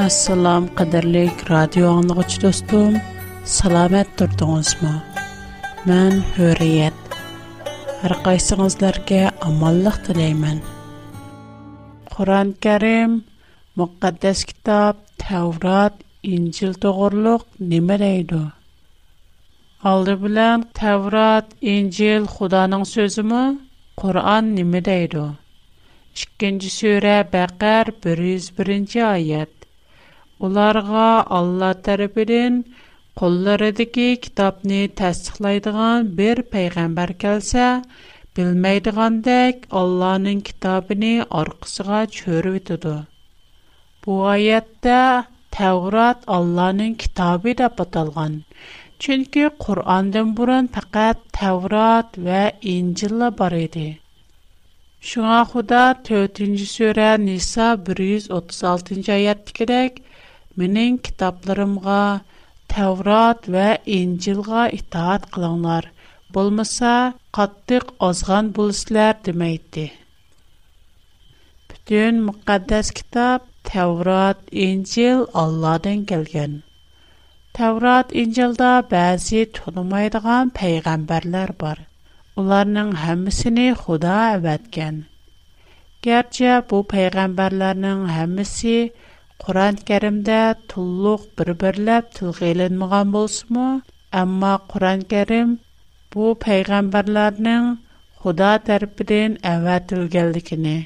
Ассалам, қадерлік радио аунығыш досым. Саламаттырсыз ба? Мен Хөриет. Арқаишсыңдарға амандық тілеймін. Құран-қарім, мұқәддас кітап, Тәурат, Инджил дөғрөлік немерейді? Алдымен Тәурат, Инджил Худаның сөзі ме? Құран неме дейді? 2-ші сүре Бақар 101 Уларга Алла тарафыдан кулларыдагы китапны тасдиқлайдыган бер пайгамбар келсә, билмәйдигәндәк Алланың китабын аркысыга чөрүп итеди. Бу аятта Таврот Алланың китабы дип аталган. Чөнки Курандан бурын фақат Таврот ва Инҗилла бар иде. Шуңа Худа 4-нче сүре Ниса 136-нче аятта Менің китапларымға Тәурат вә Инжилға итаат қылыңлар. Болмаса, қаттық озған бұлысылар демейді. Бүтін мұқаддас китап Тәурат Инжил Алладын келген. Тәурат Инжилда бәзі тұнымайдыған пейғамбарлар бар. Оларның хәмісіні худа әбәткен. Герче бұ пейғамбарларның хәмісі Құран кәрімдә тұллық бір-бірләп тұлғейленмеған болсымы, әмма Құран кәрім бұ пәйғамбарларының Құда тәріпіден әвәтілгәлдікіні,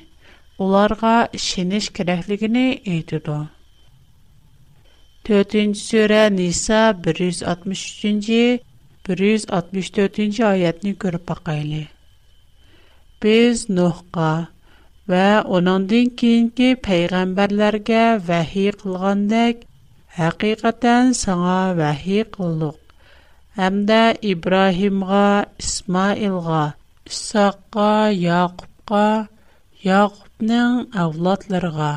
оларға шеніш керәклігіні үйдіду. 4-нче сүре Ниса 163 164-нче аятны күреп бакайлы. Без Вә онан дән кийинки пайгамбарларга вахир кылгандек, ҳақиқатан саңа вахир кылдык. Һәм дә Ибрахимга, Исмайилга, Исхаққа, Яқубқа, Яқубның авлодларыга,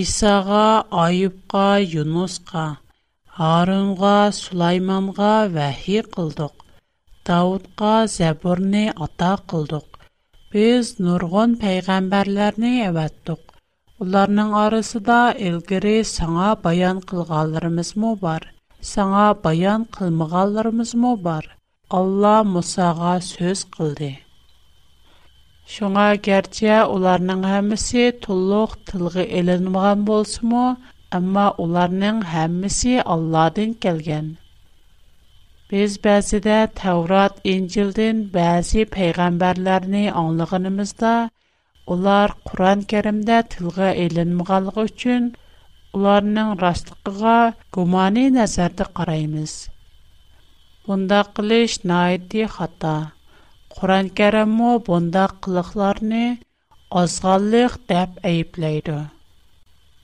Исага, Айбқа, Юнусқа, Арунга, Сулайманга вахир кылдык. Даудқа сабрне ата Без нургон пайгамбарларны әваттык. Уларның арасында элгире саңа баян кылганларыбыз мо бар? Саңа баян кылмаганларыбыз мо бар? Алла Мусага сөз кылды. Шуңа гәрчә уларның һәммәсе тулык тылгы эленмәгән булсымы, әмма уларның һәммәсе Алладан килгән. Biz bəzidə Təvrat, İncildən bəzi peyğəmbərlərini anlığınımızda, ular Quran-Kərimdə tilgə elinməğanlığı üçün ularının rastlığına gumani nəzərdə qarayımız. Bunda qilish naiti xata. Quran-Kərimmo bunda qılıqlarını azğallıq dəb əyibləydi.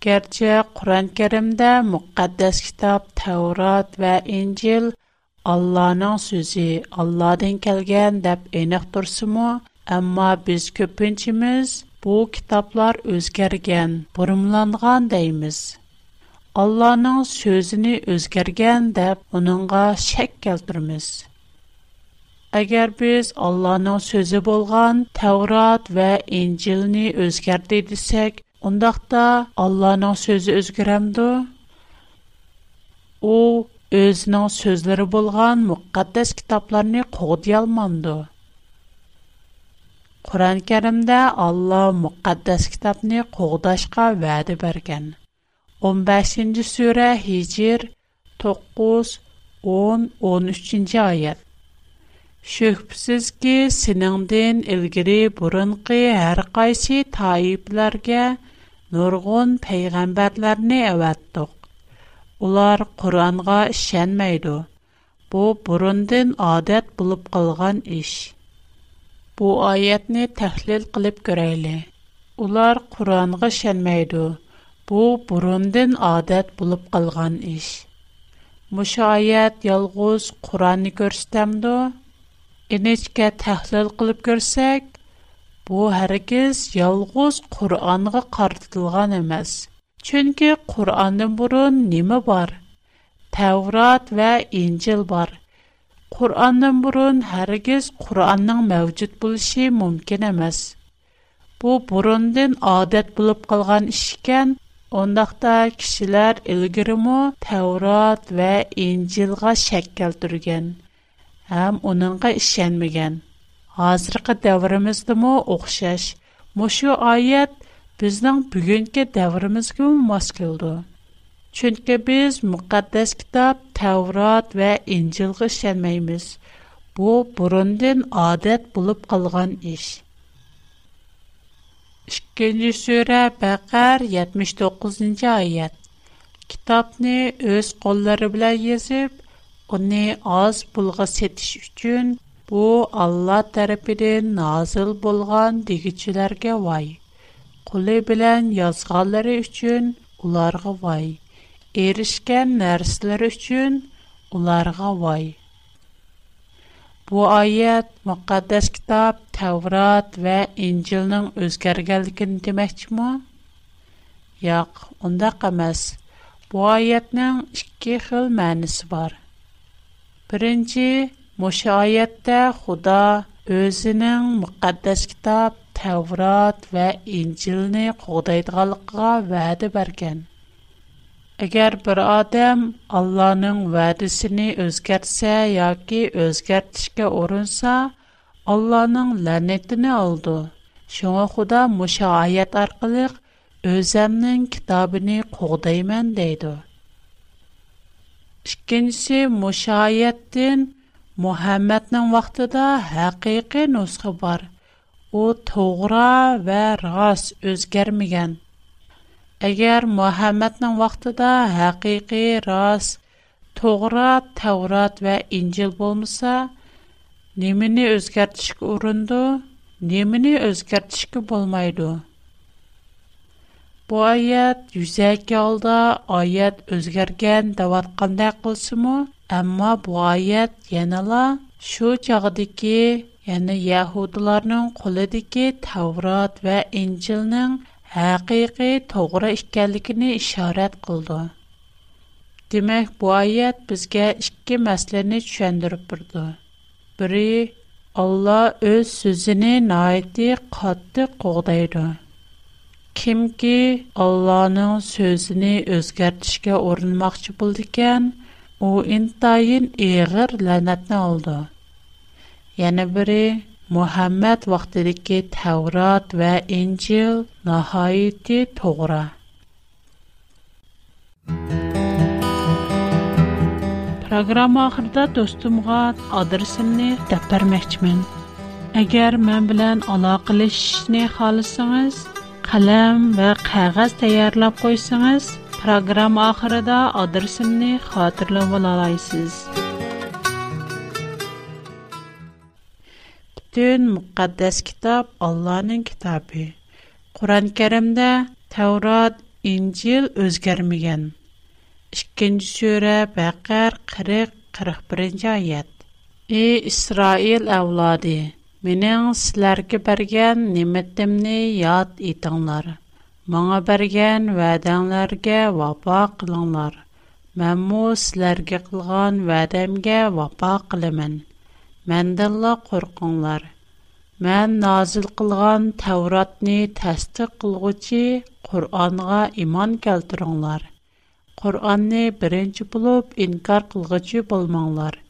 Gerçi Quran-Kərimdə müqəddəs kitab Təvrat və İncil – Allah'nın sözü, Allah'tan kelgen dep eniq tur simo, amma biz köpçemiz bu kitaplar özgergen, burumlanğan deymiz. Allah'nın sözini özgergen dep buninga şək yazdırmız. Agar biz Allah'nın sözü bolğan Tevrat və İncilni özgərdi desək, ondaqda sözü özgiramdı? ئەزنە sözләре булган мүқәддەس китапларны күгдә алманды. Қуран-Карымда Алла мүқәддەس китапны күгдәшкә вадә 15-нче сүре, 9 10 13-нче аят. Шәкбсез ки сенеңдән илгәри бурынкы һәр кайсы тайипларга нургын Улар Куранга ишенмейди. Бу бурундан адат булып калган эш. Бу аятны тахлил кылып көрәйле. Улар Куранга ишенмейди. Бу бурундан адат булып калган эш. Мош аят ялгыз Куранны көрсәтәмдо? Энечкә тахлил кылып көрсәк, бу һәркез ялгыз Куранга картылган эмас. Чөнки Qur'onдан бурын неме бар? Таврот ва Инҗил бар. Qur'ondan бурын һәргиз Qur'онның мәвҗүд булышы мөмкин эмас. Bu burundan odat bo'lib qolgan ish ekan, ondaqda kishilar ilgirimo Tavrot va Injilga shak keltirgan ham uningga ishonmagan. Hozirgi davrimizda mo o'xshash. Mushu oyat Резнам бүгенге дәврimiz күң маскылды. Чөнки без мүкъаддас китап, Таврот вә Инҗил гышәмәйбез. Бу бурындән әдәт булып калган iş. Иске сура бақар 79-чы аят. Китапны үз коллары белән язып, аны азы булгы сетиш өчен бу Аллаһ тарафыдан назл булган дигечләргә вай. Quli bilən yazğanları üçün ularga vay. Erişkən nərslər üçün ularga vay. Bu ayət müqəddəs kitab Tevrat və İncilin özgərgənligini deməkmi? Yox, onda emas. Bu ayətnin iki xil mənası var. Birinci, məşayətdə Xuda özünün müqəddəs kitab Тәврат ва Инҗилне кодайдыганлыкка вәдә бергән. Әгәр бер адам Алланың вәдәсен өзгәртсә, яки үзгәртишкә урынса, Алланың ләнәтен алды. Шуңа Худа муша аят аркылы өземнең китабын кодаймын дейди. Икенче муша аяттан Мухаммәднең вакытында хакыйкы нусхы бар – o toğra və rəs özgərməyən. Əgər Məhəmmədin vaxtında həqiqi rəs toğra Tavrat və İncil olmasa, nəmini özgərtişik urundu, nəmini özgərtişik olmaydı. Bu ayət yüzək yolda ayət özgərgən davat qandaq qılsımı, əmma bu ayət yenələ şu ya'ni yahudlarning qo'lidagi Tavrot va Injilning haqiqiy to'g'ri ekanligini ishorat qildi. Demak, bu oyat bizga ikki masalani tushuntirib turdi. Biri Alloh o'z so'zini noyati qattiq qo'g'daydi. Kimki Allohning so'zini o'zgartirishga urinmoqchi bo'ldi ekan, u intayin ig'ir la'natni oldi. yana biri Muhammad vaqtidagi Tavrat va Injil nihoyatda to'g'ri. Программа ахырда достумга адресымны тап бермәкчмен. Әгәр мен белән алакалашышны халысыңыз, қалам ва кәгазь таярлап койсаңыз, программа ахырда адресымны хатırlап ала Дүн мүкаддэс китаб Алланын китаби. Куран керимда Таурад инцил өзгерміген. Ишкенч жүре бақар қырык қырых бірінча айят. И Исраил, овлади, Менің сіларгі барген неметтімні яд итанлар. Маңа барген ваданларге ва па қыланлар. Маму сіларгі қылан вадамге ва Мэндэлла қорқынлар. Мән назыл қылған тавратни тасты қылғычи қуранға иман келтірунлар. Қуранни бірэнчі бұлуп инкар қылғычи болмаңлар.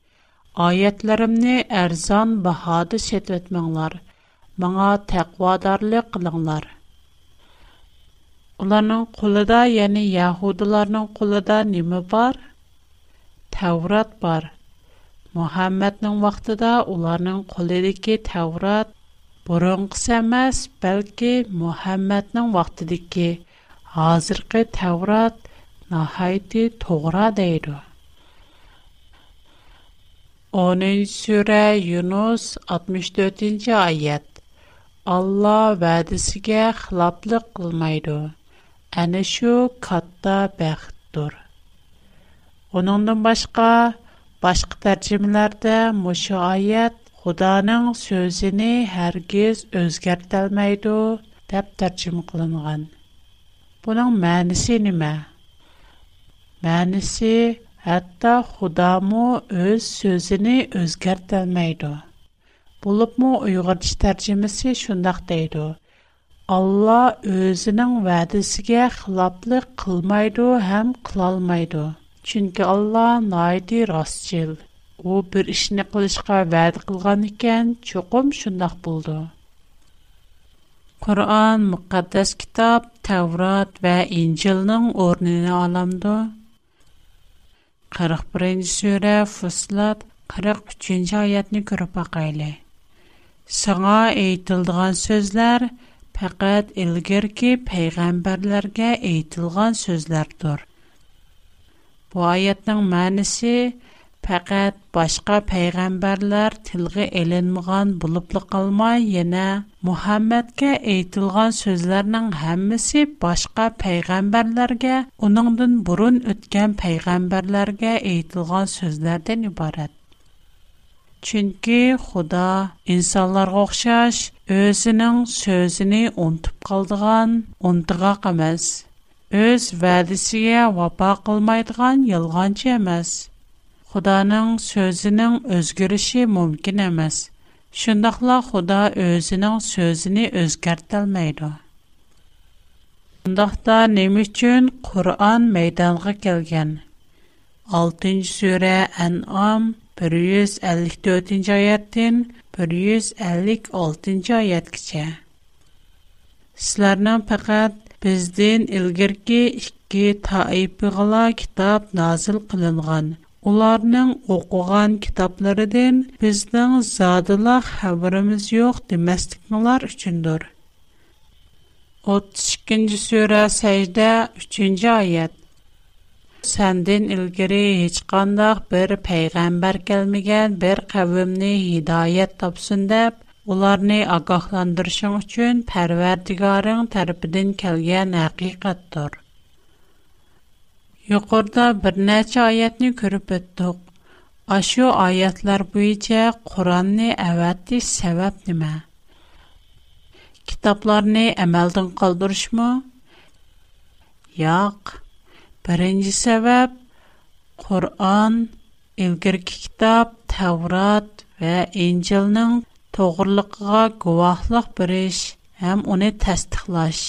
Айэтларымни әрзан ба хады сетвэтмаңлар. Маңа тэквадарлы қылыңлар. Уланын құлыда, яни яхудыларнын құлыда немі бар? Таврат бар. Мухаммаднын вақтыда уларнын қолэдэкі тәурат бұрынғыс әмәс, бәлкі Мухаммаднын вақтыдэкі азырғы тәурат нахайды тоғыра дейді. Онын сүрі Юнус 64-ci айет. Алла вәдісіге қылаплық қылмайды. Әнішу қатта бәқіттір. Оныңдың башқа, Башқы тарчимиларда муша айят «Худанын сөзіни харгиз өзгерт талмайду» деп тарчимы қылынған. Буна мәнісі німе? Мәнісі, хатта Худаму өз сөзіни өзгерт талмайду. Булып му уйғадж тарчимиси шундах дейду. Алла өзінің вәдісіге хылаплы қылмайду Чөнки Алла найди растчыл. У бер эшне кылышка вәд кылган икән, чокым шундый булды. Qur'on muqaddas kitob Tavrot va Injilning o'rnini olamdi. 41-sura Fussilat 43-oyatni ko'rib baqayli. Саңа әйтілдіған сөзләр пәкәт илгерки пәйғәмбәрләргә әйтілған сөзләрдір. Bu айатның mənisi pəqət başqa pəyğəmbərlər tilqi elinməğən bulublu qalma, yenə Muhammed kə eytilğən sözlərinin həmisi başqa pəyğəmbərlərgə, onun dün burun ötgən pəyğəmbərlərgə eytilğən sözlərdən ibarət. Çünki xuda insanlar qoxşaş, özünün sözünü ұntıp o'z va'disiga vafo qilmaydigan yolg'onchi emas xudoning so'zining o'zgarishi mumkin emas shundoqla xudo o'zining so'zini o'zgartolmaydi Bundaqda nima uchun Qur'on maydonga kelgan? 6-sura An'am 154-oyatdan 156-oyatgacha. Sizlarning faqat Bizdin ilgirki iki taipiqla kitab nazil qilingan. Уларның оқыған китапларыден біздің задыла хабарымыз йоқ деместікмалар үшіндір. 32-ні сөра сәйді 3-ні айет. Сәндін үлгірі ешқандақ бір пейғамбар келмеген бір қавымны хидайет тапсын деп, ularni ogohlantirishing uchun Parvardigoring tarafidan kelgan haqiqatdir. Yuqorida bir necha oyatni ko'rib o'tdik. Aşu ayətlər boyunca Qur'anı əvətiş səbəb nə? Kitablarını əməldən qaldırışmı? Yox. Birinci səbəb Qur'an, ilgirki kitab Tevrat və İncilin to'g'riligiga guvohlik berish ham uni tasdiqlash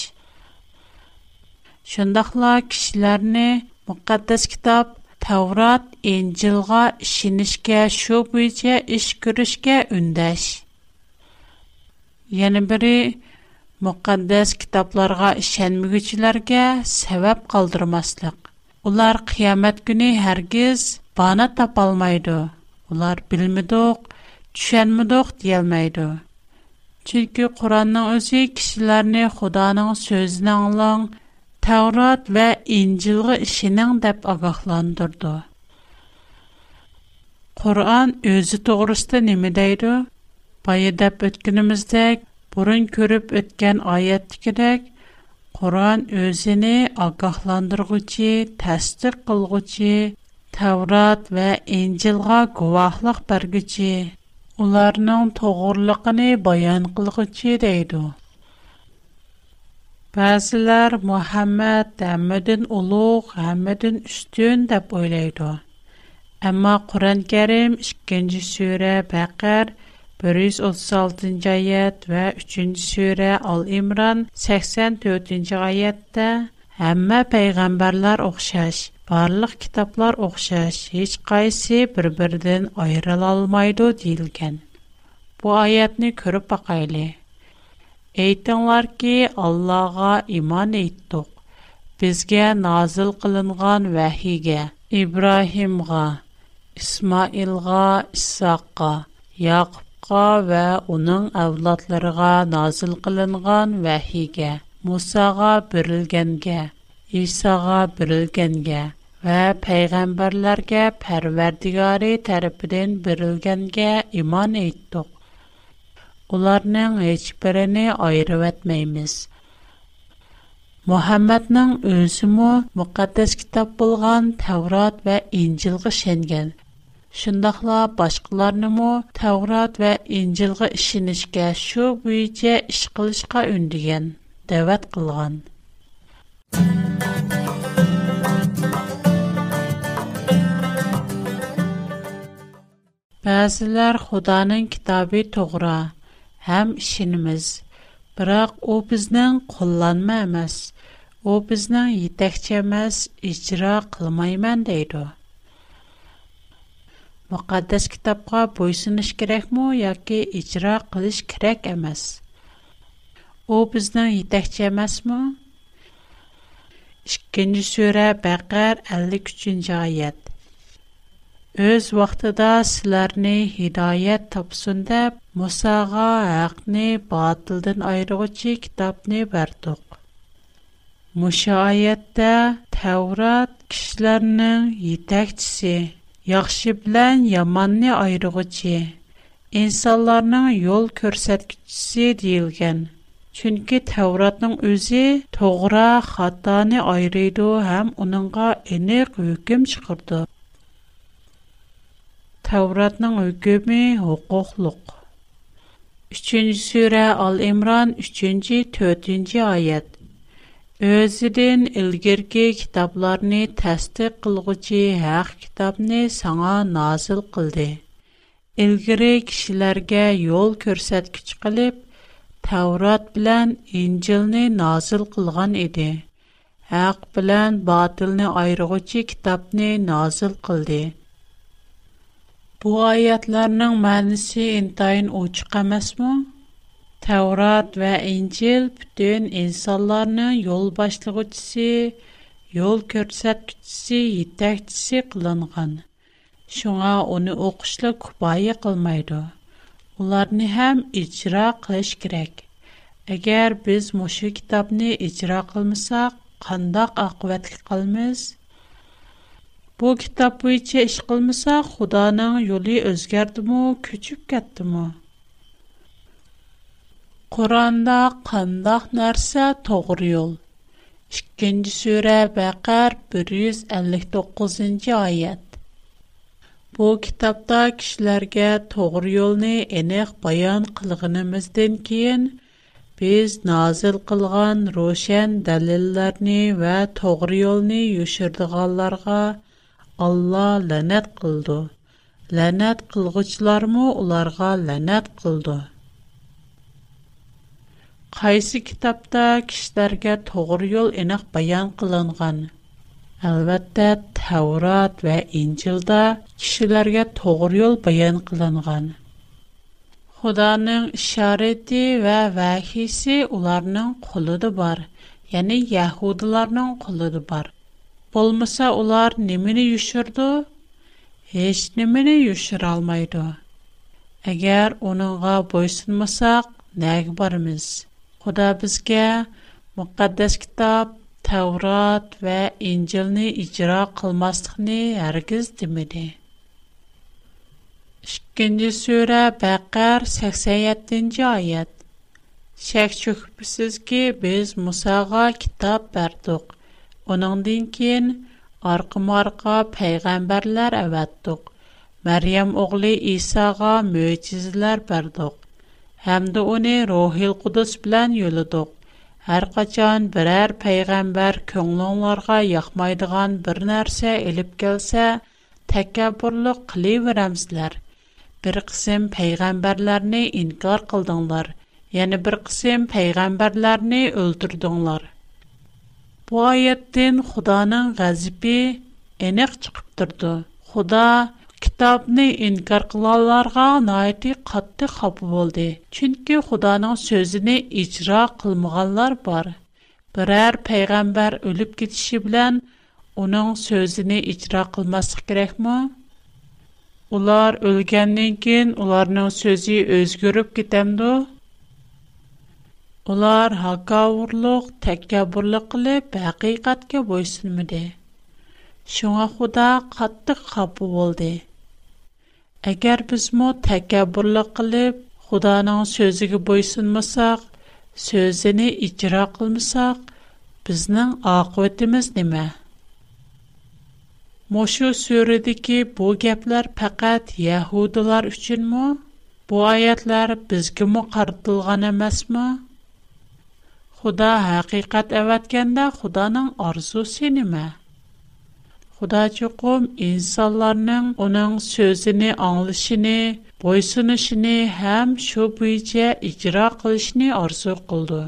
shundoqla kishilarni muqaddas kitob tavrat injilga ishonishga shu bo'yicha ish ko'rishga undash yana biri muqaddas kitoblarga ishonmaguchilarga sabab qoldirmaslik ular qiyomat kuni hargiz bana topolmaydi ular bilmidiq tushunmidoq deyilmaydi. Чөнки Құранның өзі кішілеріне Құданың сөзін аңлаң, Тәурат вә Инжилғы ішінің деп ағақландырды. Құран өзі тоғырысты немі дейді? Байы деп өткініміздек, бұрын көріп өткен аяттікідек, Құран өзіні ағақландырғычы, тәстік қылғычы, Тәурат вә Инжилға гуахлық бәргічі, ularning to'g'riliqini bayon qilg'uchi deydi ba'zilar muhammad hammadan ulug' hammadan ustun deb o'ylaydi ammo qur'oni karim ikkinchi sura baqar 136 oyat va 3 sura Al Imron 84 oyatda hamma payg'ambarlar o'xshash барлык китаплар оқшаш, һеч кайсы бер-бердән айырыла алмайды дилгән. Бу аятны күреп бакайлы. Әйтәңләр ки, Аллага иман әйттек. Безгә назил кылынган вахигә, Ибраһимга, Исмаилга, Исаакка, Яқубқа ва уның авлатларыға назыл қылынған вәхиге, Мусаға бірілгенге, İsa'ga berilgənə və peyğəmbərlərə Pərverdigari tərəfindən berilgənə iman etdik. Onların heç birini ayırıb etməyimiz. Muhammadның özümü müqəddəs kitab bolğan Tevrat və İncilğa şengen. Şundaqla başqalarını mı Tevrat və İncilğa işinişkə şu büyücə iş qılışqa ündüyən, dəvət Ba'zilar Xudoning kitobi to'g'ri, ham ishonamiz. Biroq u bizning qo'llanma emas, u bizning yetakchi emas, ijro qilmayman deydi. Muqaddas kitobga bo'ysunish kerakmi yoki ijro qilish kerak emas? U bizning yetakchi emasmi? 2-нче сүре Бәкәр 53-нче аят. Өз вакытыда силәрне һидаят тапсын дип Мусага хакны батылдан айыргычы китапны бердек. Муша аятта Таврат кешеләрнең итәкчесе, яхшы белән яманны айыргычы, инсанларның юл күрсәткечесе Чөнки Тәуратның үзе тогра хатаны айрыйды һәм уныңга энек үкем чыкырды. Тәуратның үкеме хукуклык. 3-нче сүре Ал-Имран 3-нче 4-нче аят. Özidin ilgirki kitablarını təsdiq qılğıcı haq kitabını sana nazil qıldı. İlgiri kişilərgə yol körsətkiç qılıb, Tavrat bilan İncilni nazil qilgan edi. Haq bilan batilni ayirg'uchi kitobni nazil qildi. Бу oyatlarning ma'nosi intayin ochiq emasmi? Tavrat ва İncil butun insonlarning yo'l boshlag'uchisi, yo'l ko'rsatkichisi, yetakchisi qilingan. Шуңа уны оқышлы күпайы қылмайды. ularni ham ijro qilish kerak agar biz mushu kitobni ijro qilmasak qandoq oqibatga qolamiz bu kitob bo'yicha ish qilmasak xudoning yo'li o'zgardimi ko'chib ketdimi qur'onda qandoq narsa to'g'ri yo'l ikkinchi sura baqar bir yuz ellik to'qqizinchi oyat Бу китапта кишләргә туры юлны энек баян кылгынымыздан киен без назил кылган рошен дәлилләрне ва туры юлны юшердиганларга Алла ланет кылды. Ланет кылгычлармы уларга ланет кылды. Кайсы китапта кишләргә туры юл энек баян кылынган? Алватта Таурат ва Инчилда кишиларге тоғыр ёл баян қыланған. Худанын шариди ва вахиси уларнын қолуды бар, яни, яхудыларнын қолуды бар. Болмаса улар немини юшырду? Хеш немини юшыр алмайды. Агер оныңа бойсынмасақ, нег барымыз? Худа бізге муқаддас китаб Təvrat və İncilni icra qılmaslıqni hərgiz demedi. 2-ci surə Bəqər 87-ci ayət. Şək çökübsiz ki, biz Musağa kitab bərdiq. Onundan keyin arqım-arqa peyğəmbərlər əvətdiq. Məryəm oğlu İsa'ğa möcüzələr bərdiq. Həmdə onu Ruhil Qudus bilən yoluduq. Һәркачан берәр пайгамбар күңелләргә яқмай диган бер нәрсә илеп кэлсә, тәкәббүрлек кылабызлар. Бер кисәм пайгамбарларны инкар кылдыңлар, яны бер кисәм пайгамбарларны өлтүрдыңлар. Бу аяттен Худаның газып инеп чыктырды. Худа kitobni inkor qilganlarga noiti qattiq xafa bo'ldi chunki xudoning so'zini ijro qilmaganlar bor biror payg'ambar o'lib ketishi bilan uning so'zini ijro qilmaslik kerakmi ular o'lgandan keyin ularning so'zi o'zgarib ketamdi ular hakovurluq takabburlik qilib haqiqatga bo'ysunmidi shunga xudo qattiq xafa bo'ldi Әгәр безмо тәкәббурлык кылып, Худаның сөзиге буйсынмасак, сөзене иҗра кылмасак, безнең акыбетimiz нимә? Мошу сүредәге бу гәпләр фақат яһудлар өченме? Бу аятлар безгеме картылган эмасмы? Худа хакыйкать әвәткәндә Худаның арзусы нимә? Худа чукум инсаларның оның сөзіні, аңлышыни, бойсунышыни, хэм шу бұйча ігра қылшыни арзу қылды.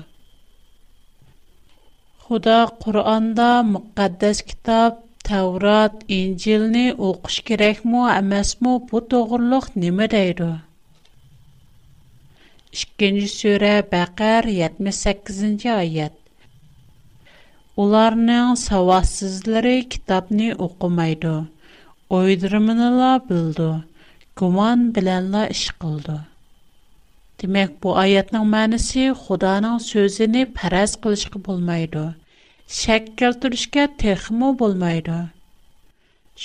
Худа Куранда муқаддас китап, таврат, инжилни оқуш керек му, амас му, бұ тогурлог нема дайду? Шикенжі сөре бақар, 78-жы айад. Onların savadsızları kitabni okumaydı. Oydurumunu la bildi. Guman bilen la iş qıldı. Demək bu ayətin mənası Xudanın sözünü pərəz qılışqı bulmaydı. Şək keltirishga texmo bulmaydı.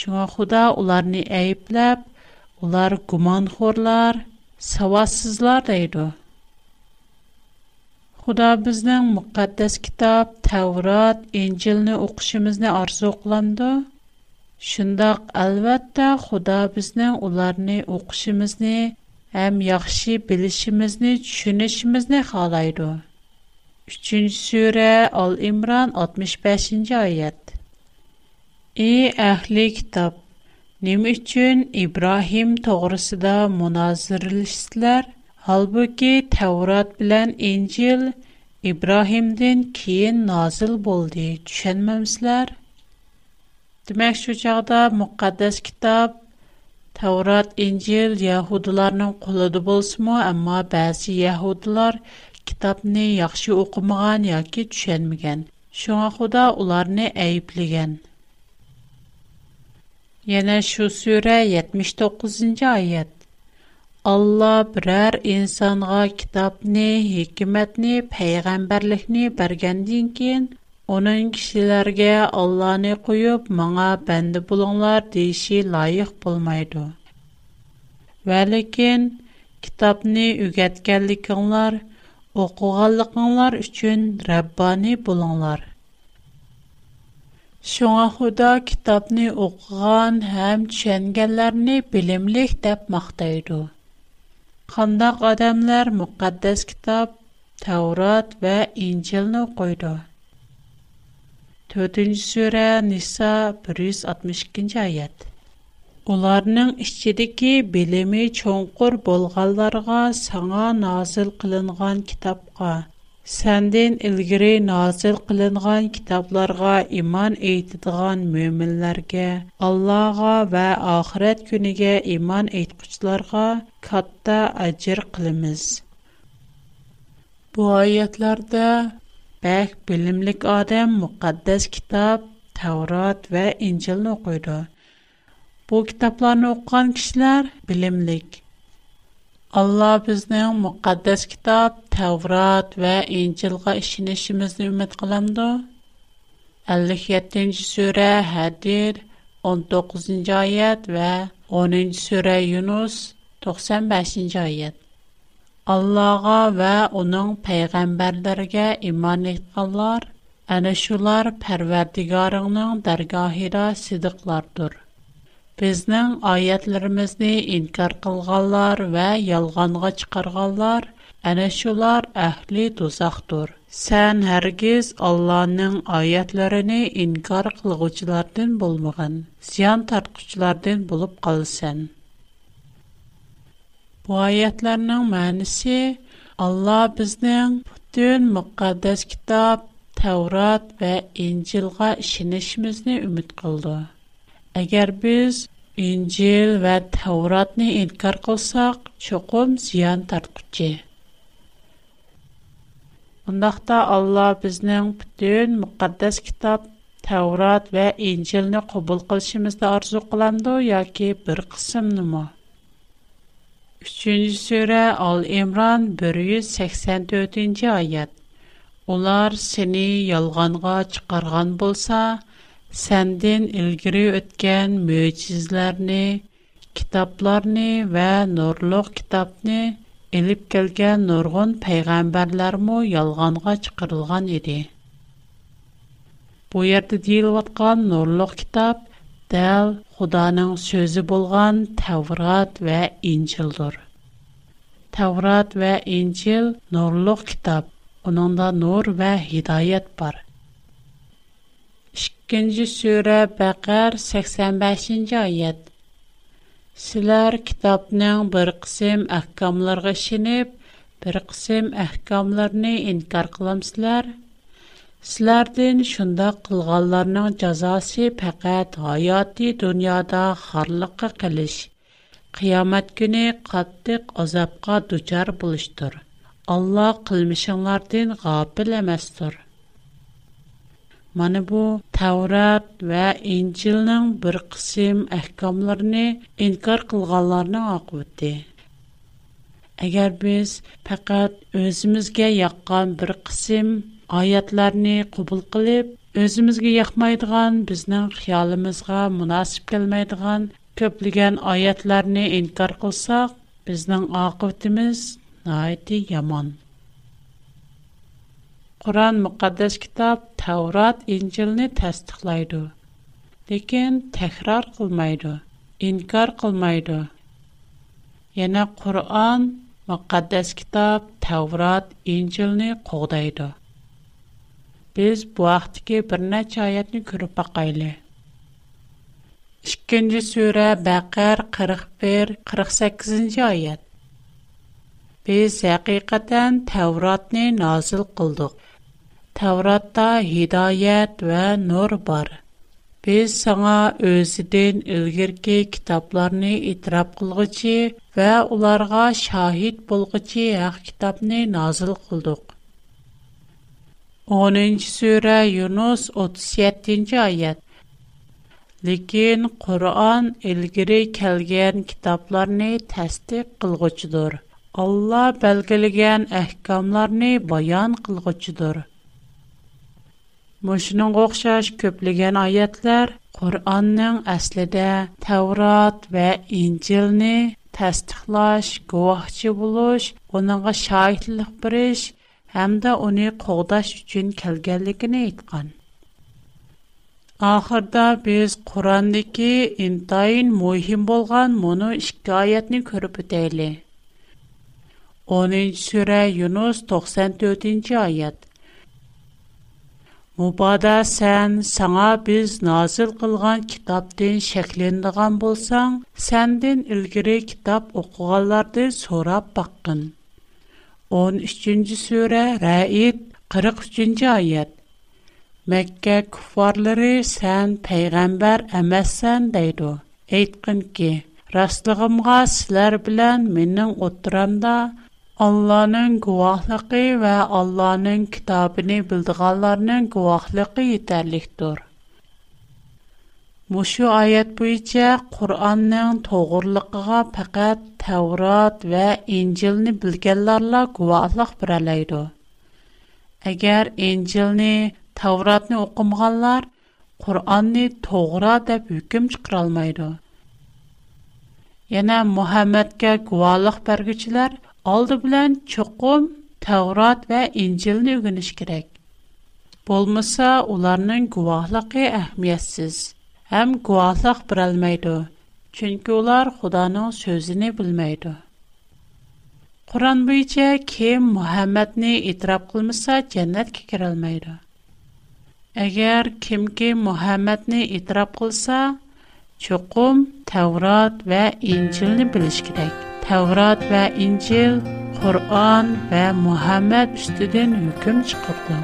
Şuna Xuda onlarını əyibləb, ular gumanxorlar, savadsızlar deydi. Xuda bizning müqəddəs kitab, Tevrat, İncilni oxuşumuzni arzu qılandı. Şundaq əlbəttə Xuda bizning ularni oxuşumuzni həm yaxşı bilişimizni, düşünüşümüzni xalaydı. 3-cü surə Al-İmran 65-ci ayət. Ey əhli kitab, nə üçün İbrahim toğrusunda münazirəlisizlər? Halbuki Təvrat bilən İncil İbrahimdən keyin nazil boldu. Düşənməmsizlər? Demək şu çağda müqəddəs kitab Tavrat, İncil Yahudilərinin qolunda bolsunmu, amma bəzi Yahudilar kitabni yaxşı oxumağan yoki düşənməyən. Şuna Xuda onları ayıplagan. Yana şu surə 79-ayət. Алла برر инсанга غا کتاب نه حکمت кин, پیغمبر لخ نه برگندین کین اون اینکشیلر گه الله نه قیوب معا بند بلون لار دیشی لایح بول میدو китапны کین һәм نه یقعد дәп قانداق ئادەملەر مۇقەددەس كىتاب تەۋرات ۋە ئىنجىلنى ئوقۇيدۇ 4 سۈرە نىسا بىر يۈز ئاتمىش Уларның ئايەت ئۇلارنىڭ ئىچىدىكى بىلىمى چوڭقۇر بولغانلارغا ساڭا نازىل قىلىنغان Сәндин илгири назил кылынган китапларга иман әйтидган мөэминләргә, Аллага ва ахирет күнегә иман әйткычларга катта аҗир кылмыз. Бу аятләрдә бәк билимлек адам мөхәддәс китап, Таврот ва Инҗилне укыды. Бу китапларны укыган кешеләр билимлек. Алла безнең мөхәддәс китап Təvrat və İncilğa işinişimizni ümid qılamdı. 57-ci surə Hədir 19-cu ayət və 10-cu surə Yunus 95-ci ayət. Allah'a və onun peyğəmbərlərə iman etdilər. Ana şular Pərverdigarının dərgahında sidiqlardır. Bizning ayətlərimizni inkar qılğanlar və yalğanğa çıxarğanlar – Әнә шулар әһли дозаҡтыр. Сән һәргиз Аллаһның аятларын инкар ҡылғучылардан булмаған, зыян тартҡучылардан булып ҡалсан. Bu ayətlərin mənası Allah bizdən bütün müqəddəs kitab, Tevrat və İncilğa işinişimizni ümid qıldı. Əgər biz İncil və Tevratni inkar qılsaq, çoxum ziyan tartqucu. Bundaqda Алла bizning бүтән muqaddas kitob Tavrat va Injilni qabul qilishimizni orzu qilamdi yoki bir qismnimi? 3-nji sura Al-Imran 184-nji oyat. Ular seni yolg'onga chiqargan bo'lsa, sendin ilgari o'tgan mo'jizlarni, kitoblarni va nurliq kitobni Элеп келгән Нургон пайгамбарлармы yalğangğa чикырылган иде. Бу ярд тийләткан Нурлык китап, тел Худаның сөзе булган Тавроат вә Инҗилдер. Тавроат вә Инҗил Нурлык китап, өндә Нур вә хидаяәт бар. 2-җи сүра Бақар 85-нче Силар, китабнин бір қсим ахкамларга шиниб, бір қсим ахкамларни инкар қылам силар. Силардин шунда қылгаларнин казаси пақэт айати дуняда харлыка калиш. Киямат гіни қаттық азапга дучар булышдыр. Алла қылмішынлардин ғабил амастыр. Мана бу Таурат ва Инжилнын бір кысым ахкамларын инкар кылганларның акыты. Әгәр без фақат өзімізге яққан бір қысым аятларыны құбыл қылып, өзімізге яқмайдыған біздің қиялымызға мұнасып келмейдіған көпліген аятларыны инкар қылсақ, біздің ақытымыз найты яман. Quran müqaddəs kitab Tavrat İncilni təsdiqləyir. Lakin təkrar qılmayır, inkar qılmayır. Yəni Quran müqaddəs kitab Tavrat İncilni qoğdayır. Biz bu vaxtki bir neçə ayətni görüb baxaylı. 2-ci surə Bəqər 41 48-ci ayət. Biz həqiqətən Tavratni nazil Təvratda hidayət və nur var. Biz sənə özüdən ilgirki kitablarını itiraf qılğıcı və onlara şahid bolğıcı haq kitabını nazil qıldıq. 10-cu surə Yunus 37-ci ayət. Lakin Quran ilgiri kəlgən kitablarını təsdiq qılğıcıdır. Allah bəlgiləyən əhkamlarını bayan qılğıcıdır. Мошуныңга оқшаш көплеген аятлар Qur'onning aslida Tavrot va Injilni tasdiqlash, guvohchi bo'lish, uningga shohidlik berish hamda uni qo'g'dash uchun kelganligini aytgan. Ахырда biz Qur'ondagi intayin muhim bo'lgan mono ikki oyatni ko'rib o'taylik. 10-sura Yunus 94-oyat. Мұбада сән саңа біз назыл қылған китаптен шәкленіған болсаң, сәнден үлгірі китап оқуғаларды сорап баққын. 13-ci сөрә Рәйт 43-ci аят. Мәккә куфарлары сән пәйғамбар әмәссән дейді. Әйтқын ки, растығымға сілер білән менің отыранда, Allah'ın guvahlığı ve Allah'ın kitabını bildiğanların guvahlığı yeterlikdir. Мушу аят буенча Qur'onning to'g'riligiga faqat Tavrat va Injilni bilganlarla guvohlik beralaydi. Agar Injilni, Tavratni o'qimaganlar Qur'onni to'g'ri deb hukm chiqara olmaydi. Yana Muhammadga guvohlik berguchilar Aldı bilən çoxum Tevrat və İncilni öyrəniş kerak. Bolmasa onların guvahlığı əhmiyyətsiz, həm guvahlıq birəlməydi. Çünki ular Xudanın sözünü bilməydi. Quran boyunca kim Muhammedni itiraf qılmasa cənnətə girə bilməydi. Əgər kimki Muhammedni itiraf qılsa, çoxum Tevrat və İncilni biliş kerak. Teorat və İncil, Quran və Muhammad üstüdən məlkəm çıxırdı.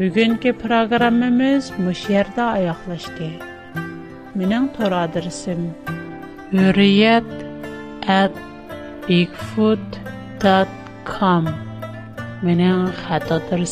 Bizimki proqramımız məşhərdə ayaqlaşdı. Mənim toradır sim. Uriyət at ifood.com. Mənim xəta